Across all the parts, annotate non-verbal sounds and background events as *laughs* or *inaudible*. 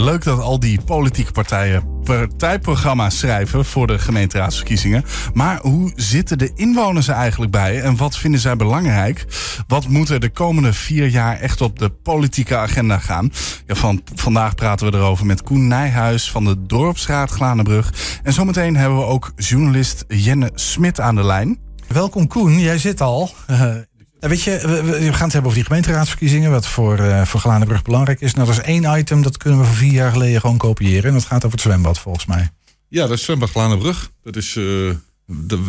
Leuk dat al die politieke partijen partijprogramma's schrijven voor de gemeenteraadsverkiezingen. Maar hoe zitten de inwoners er eigenlijk bij en wat vinden zij belangrijk? Wat moet er de komende vier jaar echt op de politieke agenda gaan? Ja, van, vandaag praten we erover met Koen Nijhuis van de Dorpsraad Glanenbrug. En zometeen hebben we ook journalist Jenne Smit aan de lijn. Welkom Koen, jij zit al. *laughs* weet je, we, we, gaan het hebben over die gemeenteraadsverkiezingen, wat voor, uh, voor Glanenbrug belangrijk is. Nou, dat is één item, dat kunnen we van vier jaar geleden gewoon kopiëren. En dat gaat over het zwembad, volgens mij. Ja, dat is zwembad Glanenbrug. Dat is, uh,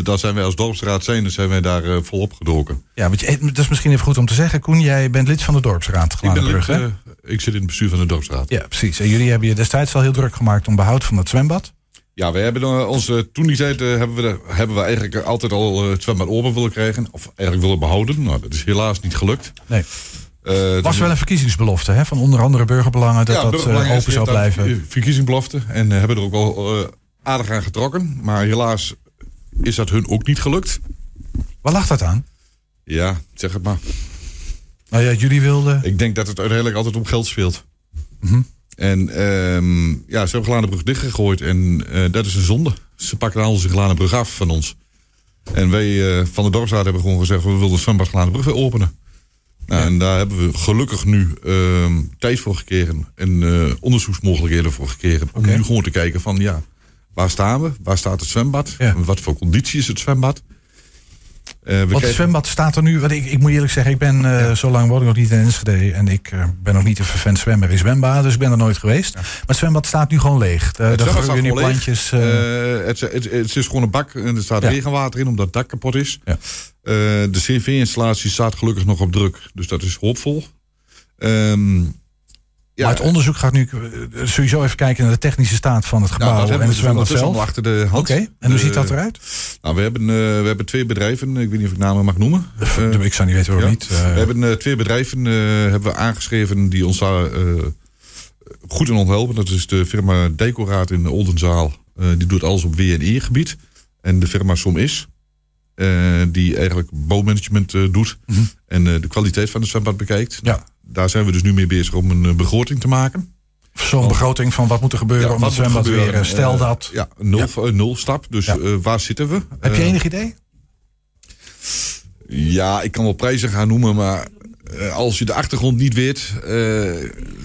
daar zijn wij als dorpsraad zijn, dus zijn wij daar uh, volop gedoken. Ja, want je, dat is misschien even goed om te zeggen. Koen, jij bent lid van de dorpsraad Glanenbrug, ik, ben lid, ik zit in het bestuur van de dorpsraad. Ja, precies. En jullie hebben je destijds al heel druk gemaakt om behoud van dat zwembad. Ja, we hebben onze, toen die tijd hebben we, hebben we eigenlijk altijd al het zwembad open willen krijgen. Of eigenlijk willen behouden. Nou, dat is helaas niet gelukt. Nee. Uh, was wel een verkiezingsbelofte hè? van onder andere burgerbelangen dat ja, dat open zou blijven. Verkiezingsbelofte en hebben er ook wel aardig aan getrokken. Maar helaas is dat hun ook niet gelukt. Waar lag dat aan? Ja, zeg het maar. Nou ja, jullie wilden... Ik denk dat het uiteindelijk altijd om geld speelt. Mm -hmm. En um, ja, ze hebben Glanenbrug dichtgegooid en uh, dat is een zonde. Ze pakken al onze Glanenbrug af van ons. En wij uh, van de dorpsraad hebben gewoon gezegd... we willen zwembad Glanenbrug weer openen. Nou, ja. En daar hebben we gelukkig nu uh, tijd voor gekregen... en uh, onderzoeksmogelijkheden voor gekregen... om okay. nu gewoon te kijken van ja, waar staan we? Waar staat het zwembad? Ja. Wat voor conditie is het zwembad? Uh, Wat zwembad staat er nu. Want ik, ik moet eerlijk zeggen, ik ben uh, ja. zo lang word ik nog niet in Enschede. En ik uh, ben nog niet een vervent zwemmer in zwembaden. Dus ik ben er nooit geweest. Ja. Maar het zwembad staat nu gewoon leeg. het daar groeien nu plantjes. Het, het, het, is gewoon een bak en er staat ja. regenwater in omdat het dak kapot is. de CV-installatie staat gelukkig nog op druk. Dus dat is hoopvol. Um, ja, maar het onderzoek gaat nu sowieso even kijken naar de technische staat van het gebouw nou, en het zwembad zelf. achter de hand. Oké, okay. en hoe ziet dat eruit? Nou, we hebben, uh, we hebben twee bedrijven, ik weet niet of ik namen mag noemen. Uh, ik zou niet weten waarom ja. niet. We hebben twee bedrijven hebben we aangeschreven die ons daar goed in onthelpen. Dat is de firma Decoraat in Oldenzaal. die doet alles op W&E gebied. En de firma Som is. die eigenlijk bouwmanagement doet. Mm -hmm. En de kwaliteit van het zwembad bekijkt. Ja daar zijn we dus nu mee bezig om een begroting te maken. Zo'n begroting van wat moet er gebeuren ja, om het zwembad weer... Stel uh, dat... Ja, nul, ja. Uh, nul stap. Dus ja. waar zitten we? Heb je enig idee? Ja, ik kan wel prijzen gaan noemen, maar als je de achtergrond niet weet,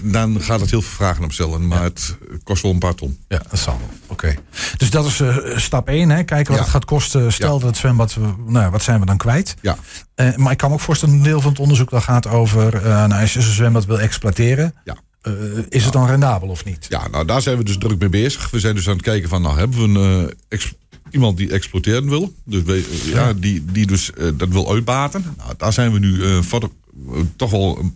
dan gaat het heel veel vragen opstellen. Maar het kost wel een paar ton. Ja, dat zal wel. Oké. Okay. Dus dat is stap 1, hè? kijken wat het gaat kosten. Stel dat het zwembad, nou, wat zijn we dan kwijt? Ja. Uh, maar ik kan me ook voorstellen, een deel van het onderzoek dat gaat over, nou, als je een zwembad wil exploiteren, ja. uh, is het dan rendabel of niet? Ja, nou daar zijn we dus druk mee bezig. We zijn dus aan het kijken van, nou hebben we een, iemand die exploiteren wil, dus we, ja. ja. die, die dus dat wil uitbaten. Nou, daar zijn we nu voor de, toch wel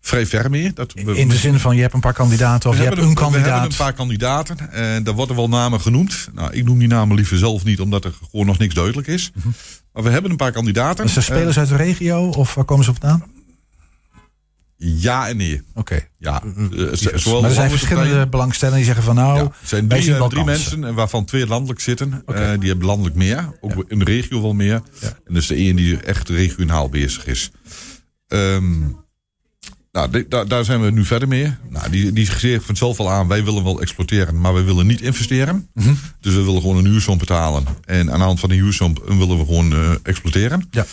vrij ver mee. Dat we, in de zin van je hebt een paar kandidaten of je hebt een, een kandidaat. We hebben een paar kandidaten en daar worden wel namen genoemd. Nou, ik noem die namen liever zelf niet, omdat er gewoon nog niks duidelijk is. Mm -hmm. Maar we hebben een paar kandidaten. Dus zijn spelers uh, uit de regio of waar komen ze vandaan? Ja en nee. Oké. Okay. Ja, uh, zowel maar er zijn verschillende partijen. belangstellenden die zeggen van nou. Ja, er zijn drie, mensen, waarvan twee landelijk zitten. Okay. Uh, die hebben landelijk meer. Ook ja. in de regio wel meer. Ja. En dus de één die echt regionaal bezig is. Um, nou, daar, daar, zijn we nu verder mee. Nou, die, die geeft vanzelf al aan, wij willen wel exploiteren, maar wij willen niet investeren. Mm -hmm. Dus we willen gewoon een huursom betalen. En aan de hand van die huursom willen we gewoon uh, exploiteren. Ja.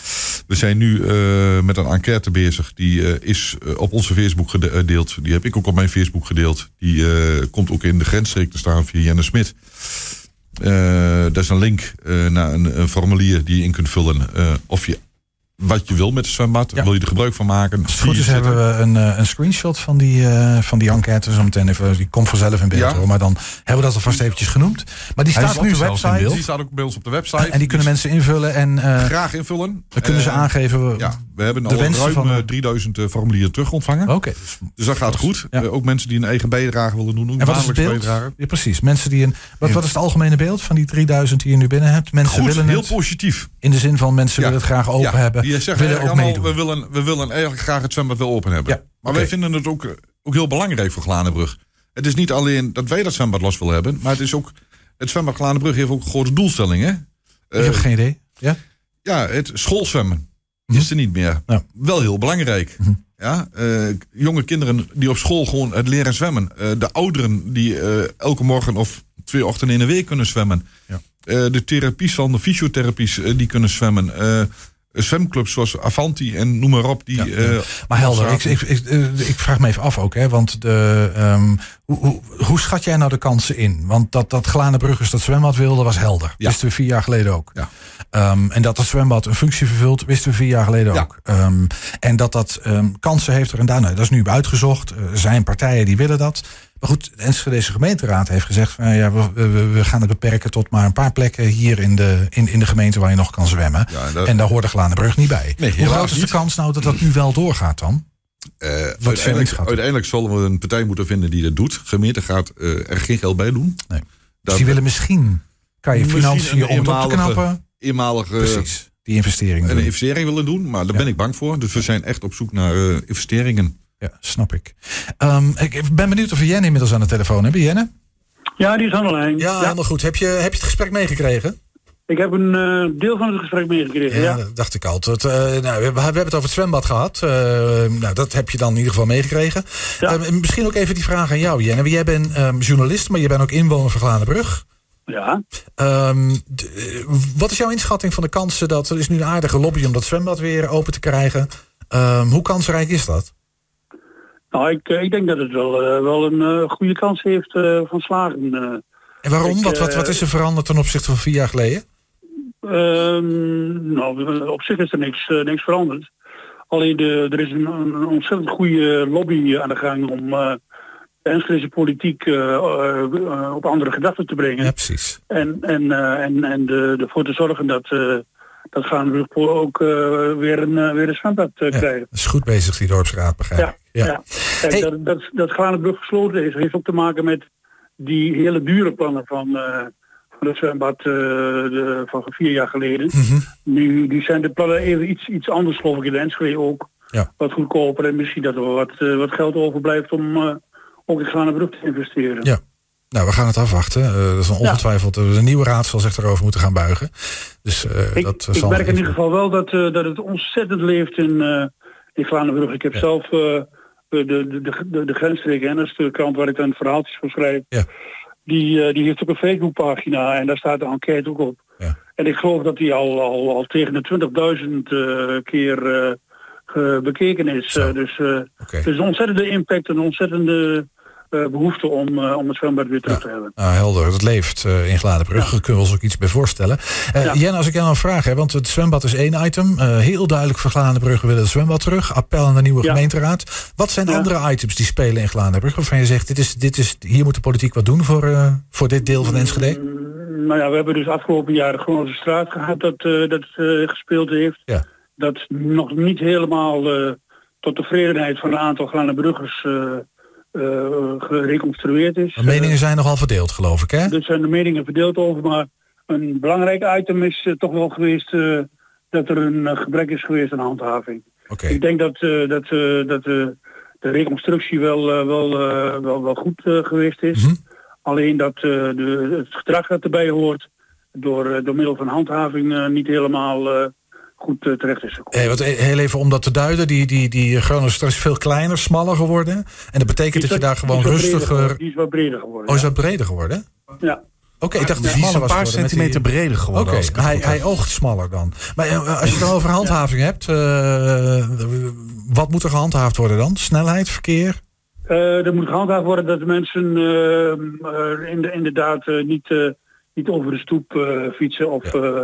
We zijn nu uh, met een enquête bezig. Die uh, is op onze Facebook gedeeld. Die heb ik ook op mijn Facebook gedeeld. Die komt ook in de grensstreek te staan via Jenne Smit. dat is een link naar een, een, formulier die je in kunt vullen. of je wat je wil met het zwembad. Ja. Wil je er gebruik van maken? Als goed is hebben we een, een screenshot van die, uh, van die enquête. Zo meteen even, die komt vanzelf in beeld ja. hoor. Maar dan hebben we dat alvast eventjes genoemd. Maar die staat op de website. Die staat ook bij ons op de website. En die kunnen mensen invullen. En, uh, Graag invullen. Dan kunnen ze uh, aangeven. Ja, we hebben al ruim van, 3000 formulieren terug ontvangen. Oké. Okay. Dus dat gaat goed. Ja. ook mensen die een eigen bijdrage willen doen. En wat is het beeld? Ja, precies. Mensen die een, wat, wat is het algemene beeld van die 3000 die je nu binnen hebt? Mensen goed, willen heel het, positief. In de zin van mensen willen het graag open hebben. Die zeggen willen ook meedoen. We willen, we willen eigenlijk graag het zwembad wel open hebben. Ja, maar okay. wij vinden het ook, ook heel belangrijk voor Glanenbrug. Het is niet alleen dat wij dat zwembad los willen hebben, maar het is ook. Het zwembad Glanenbrug heeft ook grote doelstelling. Hè? Ik heb uh, geen idee. Ja, ja het schoolzwemmen is er niet meer. Ja. Wel heel belangrijk. -hmm. Ja, eh, jonge kinderen die op school gewoon het leren zwemmen. Eh, de ouderen die eh, elke morgen of twee ochtenden in de week kunnen zwemmen. Ja. Eh, de therapies van de fysiotherapies eh, die kunnen zwemmen. Eh, zwemclubs zoals Avanti en noem maar op. Die, Ja, ja. eh, Maar helder, ik, ik, ik, eh, ik vraag me even af ook, hè, want de, ehm, hoe, hoe, hoe schat jij nou de kansen in? Want dat, dat Glanenbruggers dat zwembad wilde, was helder. Ja. Wisten we vier jaar geleden ook. Ja. Ehm, en dat dat zwembad een functie vervult, wisten we vier jaar geleden ook. Ehm, en dat dat kansen heeft er en daar, nou, dat is nu uitgezocht. Er zijn partijen die willen dat. Maar goed, de Enschedeze gemeenteraad heeft gezegd... Van, ja, we, we, we gaan het beperken tot maar een paar plekken hier in de, in, in de gemeente waar je nog kan zwemmen. Ja, en dat- en daar hoort de Glanenbrug niet bij. Nee, Hoe groot is de kans nou dat dat nu wel doorgaat dan? Jouw uiteindelijk, uiteindelijk zullen we een partij moeten vinden die dat doet. Gemeente gaat eh, er geen geld bij doen. Nee. Dus die willen misschien, kan je financiën om op te knappen. Eenmalige Precies, die investering. een doen. investering willen doen, maar daar Ja. ben ik bang voor. Dus we zijn echt op zoek naar eh, investeringen. Ja, snap ik. Ehm, ik ben benieuwd of we Jenne inmiddels aan de telefoon hebben. Jenne? Ja, die is aan de lijn. Ja, helemaal goed. Heb je, heb je het gesprek meegekregen? Ik heb een eh, deel van het gesprek meegekregen. Ja, dat dacht ik al. Eh, nou, we, we hebben het over het zwembad gehad. Eh, nou, dat heb je dan in ieder geval meegekregen. Ja. Eh, misschien ook even die vraag aan jou, Jenne. Jij bent ehm, journalist, maar je bent ook inwoner van Glanenbrug. ja. Ehm, wat is jouw inschatting van de kansen dat er is nu een aardige lobby om dat zwembad weer open te krijgen? Ehm, hoe kansrijk is dat? Nou, ik, eh, ik denk dat het wel, eh, wel een eh, goede kans heeft van slagen. En waarom? Ik, wat, wat, wat is er veranderd ten opzichte van vier jaar geleden? Ehm, nou, op zich is er niks, niks veranderd. Alleen de, er is een, een ontzettend goede lobby aan de gang om eh de Enschedeze politiek op andere gedachten te brengen. Ja, precies. En, en, en, en de, ervoor te zorgen dat, dat Gaanbrugpoort ook eh, weer, een, eh, weer een zwembad eh, Ja, krijgen. dat is goed bezig, die dorpsraad, begrijp Ja, ik. ja. Ja. Kijk, Hey. dat, dat, dat Glanenbrug gesloten is, heeft ook te maken met die hele dure plannen van, eh, van het zwembad de, van vier jaar geleden. Mhm. Nu die zijn de plannen even iets, iets anders geloof ik in de Enschede ook. Wat goedkoper en misschien dat er wat, wat geld overblijft om ook in Glanenbrug te investeren. Ja. Nou, we gaan het afwachten. Eh, dat is een ongetwijfeld. De nieuwe raad zal zich erover moeten gaan buigen. Dus eh, Ik, dat ik zal merk in ieder geval wel dat, eh, dat het ontzettend leeft in, in Glanenbrug. Ik heb zelf de, de, de, de, de grensstreek, en dat is de krant waar ik dan verhaaltjes voor schrijf. Ja. Die, die heeft ook een Facebookpagina en daar staat de enquête ook op. Ja. En ik geloof dat die al, al, al tegen de 20.000 eh, keer bekeken is. Dus Oké. het is een ontzettende impact en een ontzettende behoefte om, eh, om het zwembad weer terug te hebben. Nou, helder. Het leeft eh, in Gladenbrug. Daar kunnen we ons ook iets bij voorstellen. Eh Ja. Jen, als ik jou nou vraag, hè, want het zwembad is één item. Eh, heel duidelijk voor Gladenbrug we willen het zwembad terug. Appel aan de nieuwe Ja. gemeenteraad. Wat zijn Ja. andere items die spelen in Gladenbrug? Waarvan je zegt, dit is, dit is, hier moet de politiek wat doen voor, eh, voor dit deel van Enschede? Mm, Nou ja, we hebben dus afgelopen jaar de Groningse straat gehad dat, eh, dat eh, gespeeld heeft. Ja. Dat nog niet helemaal eh, tot tevredenheid van een aantal Glanenbruggers eh eh, gereconstrueerd is. De meningen zijn nogal verdeeld, geloof ik, hè? Eh, er zijn de meningen verdeeld over, maar een belangrijk item is eh, toch wel geweest eh, dat er een eh, gebrek is geweest aan handhaving. Ik denk dat, eh, dat, eh, dat eh, de reconstructie wel, eh, wel, eh, wel, wel goed eh, geweest is. Mhm. Alleen dat eh, de, het gedrag dat erbij hoort door, eh, door middel van handhaving eh, niet helemaal eh, goed eh, terecht is gekomen. Hey, wat, heel even om dat te duiden, die, die, die Groningen straat is veel kleiner, smaller geworden. En dat betekent dat je daar gewoon rustiger... Die is wat breder geworden. Oh, is dat breder geworden? ja. Oké, ik dacht dat smaller een was paar geworden met die- centimeter breder geworden. Oké, hij, hij oogt smaller dan. Maar eh, als je het dan over handhaving hebt, eh, wat moet er gehandhaafd worden dan? Snelheid, verkeer? Eh, er moet gehandhaafd worden dat de mensen eh, eh, in de, inderdaad eh, niet, eh, niet over de stoep eh, fietsen of eh,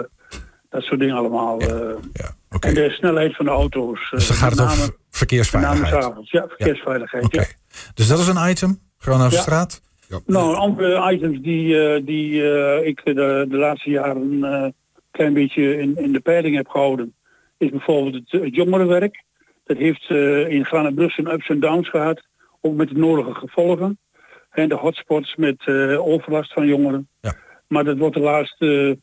dat soort dingen allemaal. eh. Ja, oké. En de snelheid van de auto's. eh, Dus dan gaat het met over name- met name verkeersveiligheid. Ja, verkeersveiligheid. Dus dat is een item, gewoon over Ja. straat? Nou, andere items die, eh, die eh, ik de, de laatste jaren eh, een klein beetje in, in de peiling heb gehouden, is bijvoorbeeld het, het jongerenwerk. Dat heeft eh, in Granenbrug zijn ups en downs gehad, ook met de nodige gevolgen. En de hotspots met eh, overlast van jongeren. Ja. Maar dat wordt de laatste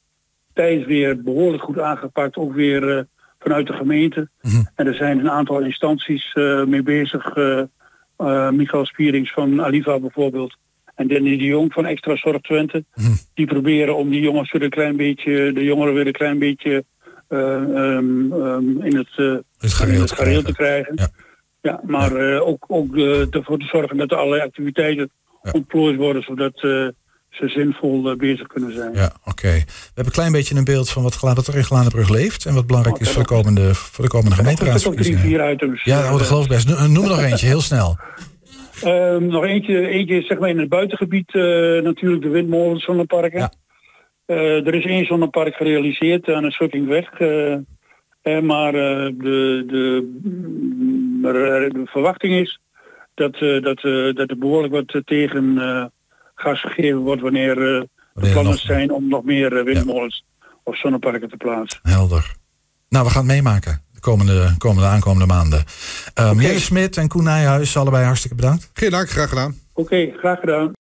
tijd weer behoorlijk goed aangepakt, ook weer eh, vanuit de gemeente. Mhm. En er zijn een aantal instanties eh, mee bezig. eh Michael Spierings van Aliva bijvoorbeeld. En Danny de Jong van Extra Zorg Twente. Mhm. Die proberen om die jongens weer een klein beetje, de jongeren weer een klein beetje ehm, ehm, in het, Het gareel in het te gareel te krijgen. krijgen. Ja. Ja, maar ook, ook ervoor te zorgen dat er allerlei activiteiten Ja. ontplooid worden, zodat ze zinvol eh, bezig kunnen zijn. Ja, oké. We hebben een klein beetje een beeld van wat, er in Glanenbrug leeft. En wat belangrijk is voor de komende, voor de komende Nog drie, gemeenteraadsverkiezingen. vier items. Ja, oh, dat Eh, geloof ik best. No- Noem er nog *laughs* eentje, heel snel. Ehm, nog eentje, eentje is zeg maar in het buitengebied eh, natuurlijk de windmolens zonneparken. Ja. Eh, er is één zonnepark gerealiseerd aan de Schuttingweg. eh, eh, maar eh, de, de, mm, eh, de verwachting is dat, eh, dat, eh, dat er behoorlijk wat eh, tegen eh, gas gegeven wordt wanneer eh, de plannen nog- zijn om nog meer eh, windmolens of zonneparken te plaatsen. Helder. Nou, we gaan het meemaken de komende, komende aankomende maanden. Um, Jelle Smit en Koen Nijhuis, allebei hartstikke bedankt. Geen dank, graag gedaan. Oké, graag gedaan.